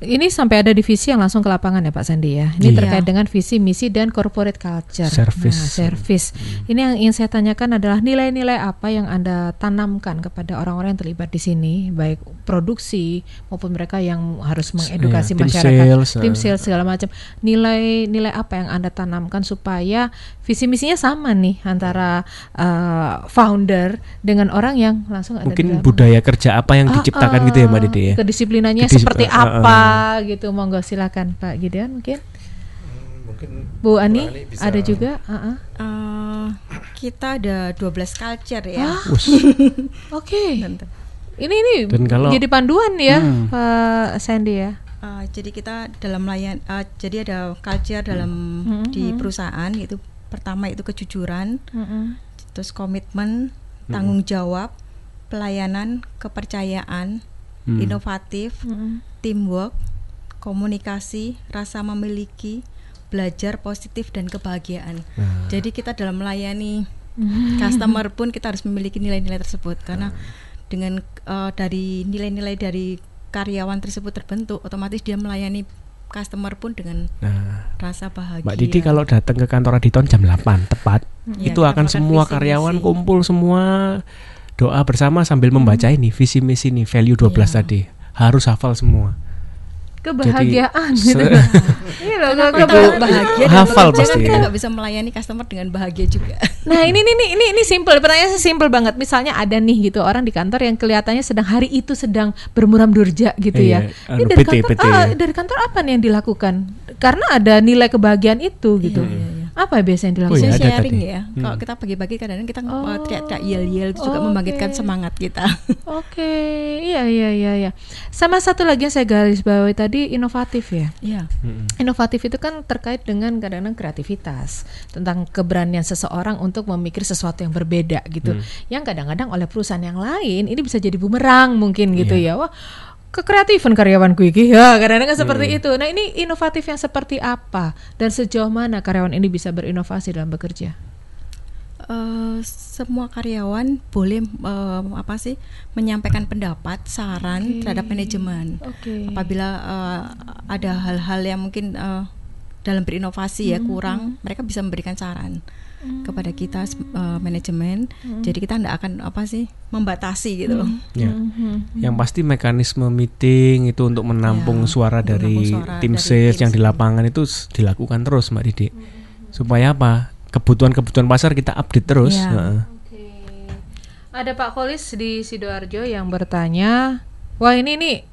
Ini sampai ada divisi yang langsung ke lapangan ya Pak Sandi ya. Ini Iya. terkait dengan visi, misi dan corporate culture. Service. Nah, service. Ini yang ingin saya tanyakan adalah nilai-nilai apa yang Anda tanamkan kepada orang-orang yang terlibat di sini, baik produksi maupun mereka yang harus mengedukasi Iya, tim masyarakat, sales, tim eh. sales segala macam. Nilai-nilai apa yang Anda tanamkan supaya visi misinya sama nih antara uh, founder dengan orang yang langsung ada di Mungkin budaya kerja apa yang Ah, diciptakan ah, gitu ya Mbak Dede ya. Kedisiplinannya Kedisip- seperti ah, ah, apa gitu. Monggo silakan Pak Gideon mungkin. Mungkin Bu Ani, Ani bisa- ada juga? Ah, ah. Eh, kita ada 12 culture ya. Us, Oke. Bentar. Ini ini Dan kalau- jadi panduan ya Hmm. Pak Sandy ya. Eh, jadi kita dalam layan eh, jadi ada culture dalam Hmm, di hmm. perusahaan itu pertama itu kejujuran, Mm-mm. terus komitmen, tanggung jawab, pelayanan, kepercayaan, Hmm. inovatif, Mm-mm. Teamwork, komunikasi, rasa memiliki, belajar positif dan kebahagiaan. Nah. Jadi kita dalam melayani Hmm. customer pun kita harus memiliki nilai-nilai tersebut karena dengan eh, dari nilai-nilai dari karyawan tersebut terbentuk, otomatis dia melayani customer pun dengan Nah, rasa bahagia. Mbak Didi kalau datang ke kantor Aditon jam 8 tepat, Iya, itu akan makan semua visi karyawan kumpul semua doa bersama sambil membaca ini visi misi nih value 12 Iya. tadi. Harus hafal semua. Kebahagiaan se- gitu. Iya loh, bahagia dan Hafal pasti kan kita ya. nggak bisa melayani customer dengan bahagia juga. Nah ini ini ini ini, ini simple pertanyaannya simple banget. Misalnya ada nih gitu orang di kantor yang kelihatannya sedang hari itu sedang bermuram durja gitu Iya, ya. anu, Ini dari PT, kantor PT. ah, dari kantor apa nih yang dilakukan? Karena ada nilai kebahagiaan itu gitu. Iya, iya, iya. Apa biasanya yang Oh, dilakukan? iya, sharing tadi. ya. Kalau kita bagi-bagi kadang-kadang kita Oh. uh, teriak-teriak yel-yel itu juga membangkitkan semangat kita. Oke, iya iya iya iya. Sama satu lagi yang saya garis bawahi tadi inovatif ya. Iya. Inovatif itu kan terkait dengan kadang-kadang kreativitas, tentang keberanian seseorang untuk memikir sesuatu yang berbeda gitu. Yang kadang-kadang oleh perusahaan yang lain ini bisa jadi bumerang mungkin gitu ya. Wah, kekreatifan karyawanku iki ya kadang-kadang kan seperti itu. Nah, ini inovatif yang seperti apa dan sejauh mana karyawan ini bisa berinovasi dalam bekerja? Eh, semua karyawan boleh eh, apa sih menyampaikan pendapat, saran terhadap manajemen. Oke. Apabila eh, ada hal-hal yang mungkin eh, dalam berinovasi ya kurang, mereka bisa memberikan saran kepada kita eh, manajemen. Jadi kita tidak akan apa sih membatasi gitu loh. Ya. Mhm. Yang pasti mekanisme meeting itu untuk menampung Ya, suara dari menampung suara tim dari sales tim yang di lapangan itu dilakukan terus Mbak Didi. Supaya apa? Kebutuhan-kebutuhan pasar kita update terus. Ya. Heeh. Oke. Ada Pak Kolis di Sidoarjo yang bertanya, wah ini nih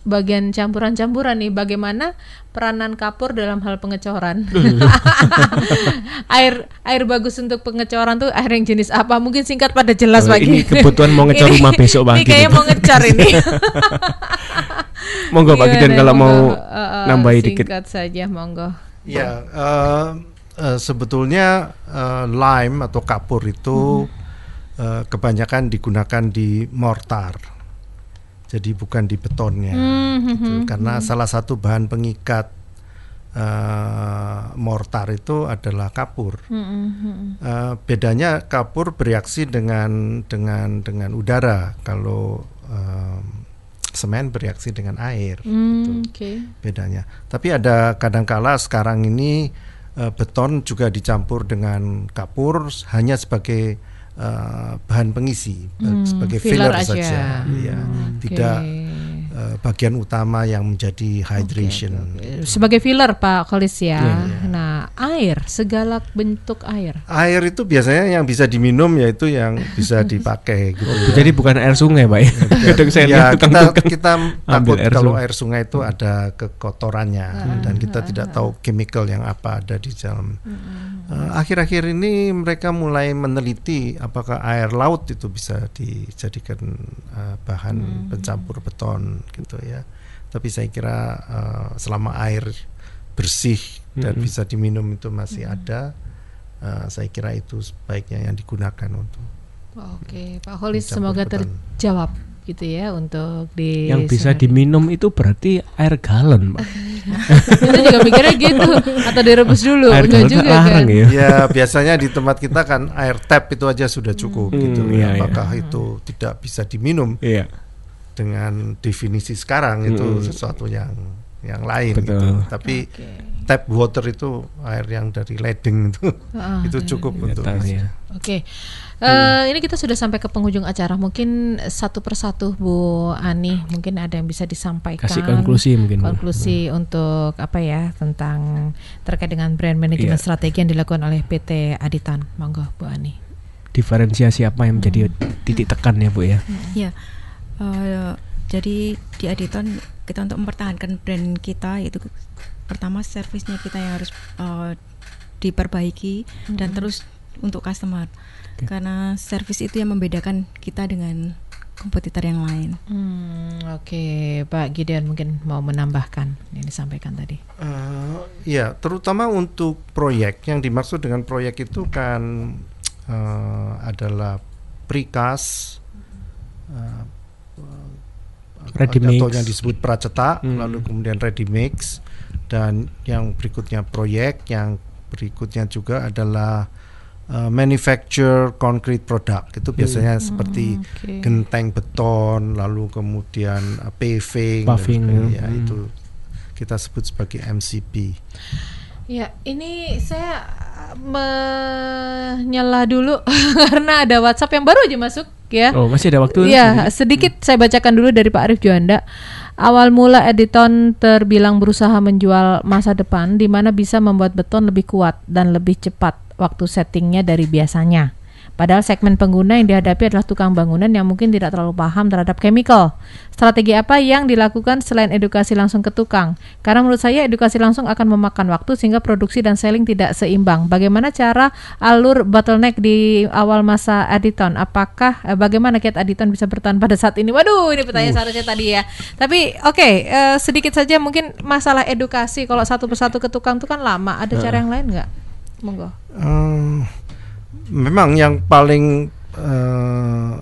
bagian campuran-campuran nih, bagaimana peranan kapur dalam hal pengecoran? air air bagus untuk pengecoran tuh air yang jenis apa? Mungkin singkat pada jelas Oh, Pak ini kebutuhan mau ngecor Ini- rumah besok Ini pagi kayaknya nih. mau ngecor ini. Monggo Pak Gideon Gimana, kalau mau? Eh, eh, nambahi dikit. Singkat saja, monggo. Ya, eh, eh, sebetulnya eh, lime atau kapur itu eh, kebanyakan digunakan di mortar. Jadi bukan di betonnya, gitu. Karena salah satu bahan pengikat eh, mortar itu adalah kapur. Eh, bedanya kapur bereaksi dengan dengan dengan udara. Kalau em, semen bereaksi dengan air. Hmm, gitu Oke. bedanya. Tapi ada kadangkala sekarang ini eh, beton juga dicampur dengan kapur hanya sebagai eh, bahan pengisi, Hmm, sebagai filler filler, aja. saja, Iya. tidak eh, bagian utama yang menjadi hydration. Sebagai filler Pak Kolis ya. Iya, Nah, air, segala bentuk air. Air itu biasanya yang bisa diminum yaitu yang bisa dipakai gitu. ya. Jadi bukan air sungai Pak ya. Saya ya, lihat kita kita takut air kalau sungai. air sungai itu ada kekotorannya dan kita tidak tahu chemical yang apa ada di dalam. Eh, Akhir-akhir ini mereka mulai meneliti apakah air laut itu bisa dijadikan eh, bahan pencampur beton gitu ya. Tapi saya kira eh, selama air bersih dan bisa diminum itu masih ada, eh, saya kira itu sebaiknya yang digunakan untuk Oke, Pak Holis semoga terjawab gitu ya untuk di Yang bisa Semarang. diminum itu berarti air galon, Pak. Kita juga mikirnya gitu atau direbus dulu air galon juga larang kan. ya. Ya biasanya di tempat kita kan air tap itu aja sudah cukup Hmm, gitu. iya, iya. Apakah itu tidak bisa diminum Iya. dengan definisi sekarang itu Hmm. sesuatu yang yang lain Betul. gitu. Tapi Oke. Tap water itu air yang dari ledeng itu Ah, itu cukup Nggak untuk ya. Oke, Eh, ini kita sudah sampai ke penghujung acara. Mungkin satu persatu Bu Ani, mungkin ada yang bisa disampaikan. Kasih konklusi mungkin, Bu. Konklusi untuk apa ya tentang terkait dengan brand manajemen Iya. strategi yang dilakukan oleh PT Aditan. Monggo Bu Ani. Diferensiasi apa yang menjadi titik tekan ya, Bu ya? Ya, eh, jadi di Aditon kita untuk mempertahankan brand kita yaitu pertama servisnya kita yang harus eh, diperbaiki dan terus untuk customer Oke. karena servis itu yang membedakan kita dengan kompetitor yang lain. Hmm, Oke, Pak Gideon mungkin mau menambahkan yang disampaikan tadi. Eh, ya, terutama untuk proyek yang dimaksud dengan proyek itu kan eh, adalah precast, eh, Ready atau mix. yang disebut pracetak, Hmm. lalu kemudian ready mix, dan yang berikutnya proyek, yang berikutnya juga adalah eh, manufacture concrete product. Itu biasanya seperti Hmm, oke. genteng beton, lalu kemudian eh, paving, dan Paving, sebagainya. ya. Hmm. itu kita sebut sebagai MCP. Ya, ini saya menyela dulu karena ada WhatsApp yang baru aja masuk ya. Oh, masih ada waktu? Iya, sedikit saya bacakan dulu dari Pak Arif Juanda. Awal mula Editon terbilang berusaha menjual masa depan di mana bisa membuat beton lebih kuat dan lebih cepat waktu settingnya dari biasanya. Padahal segmen pengguna yang dihadapi adalah tukang bangunan yang mungkin tidak terlalu paham terhadap chemical. Strategi apa yang dilakukan selain edukasi langsung ke tukang? Karena menurut saya edukasi langsung akan memakan waktu sehingga produksi dan selling tidak seimbang. Bagaimana cara alur bottleneck di awal masa Aditon? Apakah eh, bagaimana kiat Aditon bisa bertahan pada saat ini? Waduh, ini pertanyaan seharusnya tadi ya. Tapi oke, eh, sedikit saja mungkin masalah edukasi. Kalau satu persatu ke tukang itu kan lama. Ada cara yang lain nggak? Monggo. Eh, memang yang paling eh,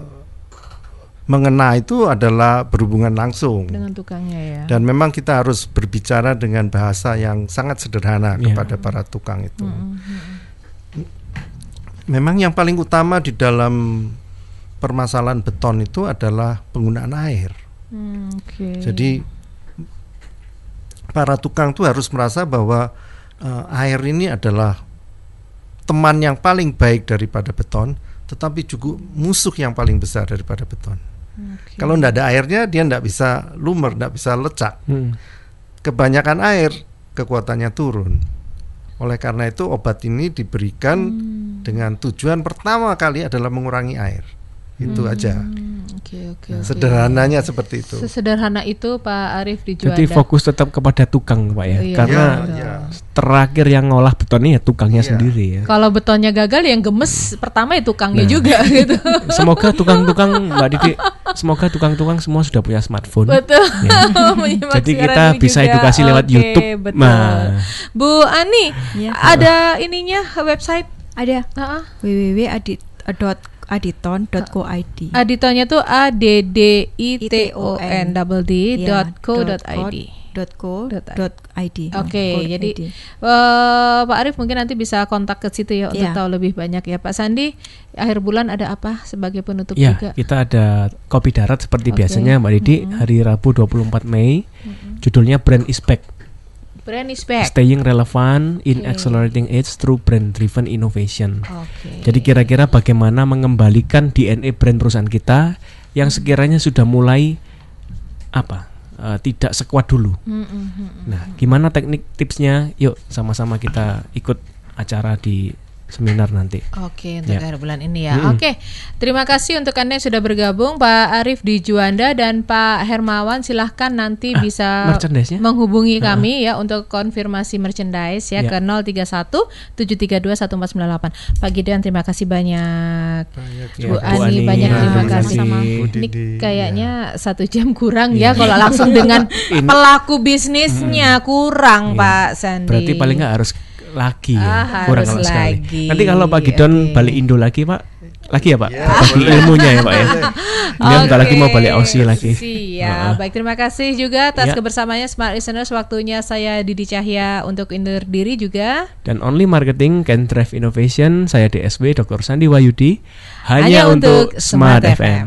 mengena itu adalah berhubungan langsung. Dengan tukangnya ya. Dan memang kita harus berbicara dengan bahasa yang sangat sederhana Iya. kepada para tukang itu. Memang yang paling utama di dalam permasalahan beton itu adalah penggunaan air. Hmm, Oke. Jadi para tukang itu harus merasa bahwa eh, air ini adalah teman yang paling baik daripada beton, tetapi juga musuh yang paling besar daripada beton. Oke. Kalau tidak ada airnya, dia tidak bisa lumer, tidak bisa lecak. Hmm. Kebanyakan air, kekuatannya turun. Oleh karena itu, obat ini diberikan Hmm. dengan tujuan pertama kali adalah mengurangi air. Itu aja. Hmm, Oke oke. oke. Sederhananya seperti itu. Sesederhana itu Pak Arif di Juanda. Jadi fokus tetap kepada tukang, Pak ya. Iya, Karena betul. Ya, terakhir yang ngolah beton ini ya tukangnya Iya. sendiri ya. Kalau betonnya gagal yang gemes pertama ya tukangnya Nah. juga gitu. Semoga tukang-tukang Mbak Didi, semoga tukang-tukang semua sudah punya smartphone. Betul. Ya. Jadi kita bisa juga. edukasi lewat Oke, YouTube. Betul. Nah. Bu Ani, Ya. ada ininya website Ada Heeh. www.aditon.co.id. Aditonnya tuh a d d i t o n double d Ya, dot co dot id. dot co Dot id. Oke, jadi ID. eh, Pak Arif mungkin nanti bisa kontak ke situ ya untuk Iya. tahu lebih banyak ya Pak Sandi. Akhir bulan ada apa sebagai penutup Ya, juga? kita ada kopi darat seperti Oke. biasanya Mbak Didi hari Rabu 24 Mei. Judulnya Brand is Back. Brand is back. Staying relevant in accelerating age through brand driven innovation. Oke. Jadi kira-kira bagaimana mengembalikan DNA brand perusahaan kita yang sekiranya sudah mulai apa? eh, tidak sekuat dulu. Mm, mm, mm, mm. Nah, gimana teknik tipsnya? Yuk sama-sama kita ikut acara di seminar nanti. Oke, untuk Ya. akhir bulan ini ya. Mm-mm. Oke, terima kasih untuk anda yang sudah bergabung, Pak Arif di Juanda dan Pak Hermawan. Silahkan nanti Ah, bisa menghubungi kami ya untuk konfirmasi merchandise ya, Ya. ke 031 732 1498. Pak Gideon, terima kasih banyak. Ya, Bu Bu Ani, Ani, banyak terima Bu kasih. Bu Ini Didi, kayaknya satu jam kurang ya kalau langsung dengan pelaku bisnisnya kurang, Pak Sandi. Berarti paling nggak harus lagi Ah, ya, kurang harus kalau sekali. lagi. Nanti kalau Pak Gidon Oke. balik Indo lagi Pak, lagi ya Pak, Ya, bagi boleh. ilmunya ya Pak ya. Dia bentar lagi mau balik Aussie lagi. Siap. Heeh. Baik, terima kasih juga atas Ya. kebersamaannya Smart Listeners. Waktunya saya Didi Cahya untuk undur diri juga. Dan Only Marketing Can Drive Innovation, saya DSW Dr. Sandi Wayudi, Hanya hanya, untuk untuk Smart Smart FM. FM.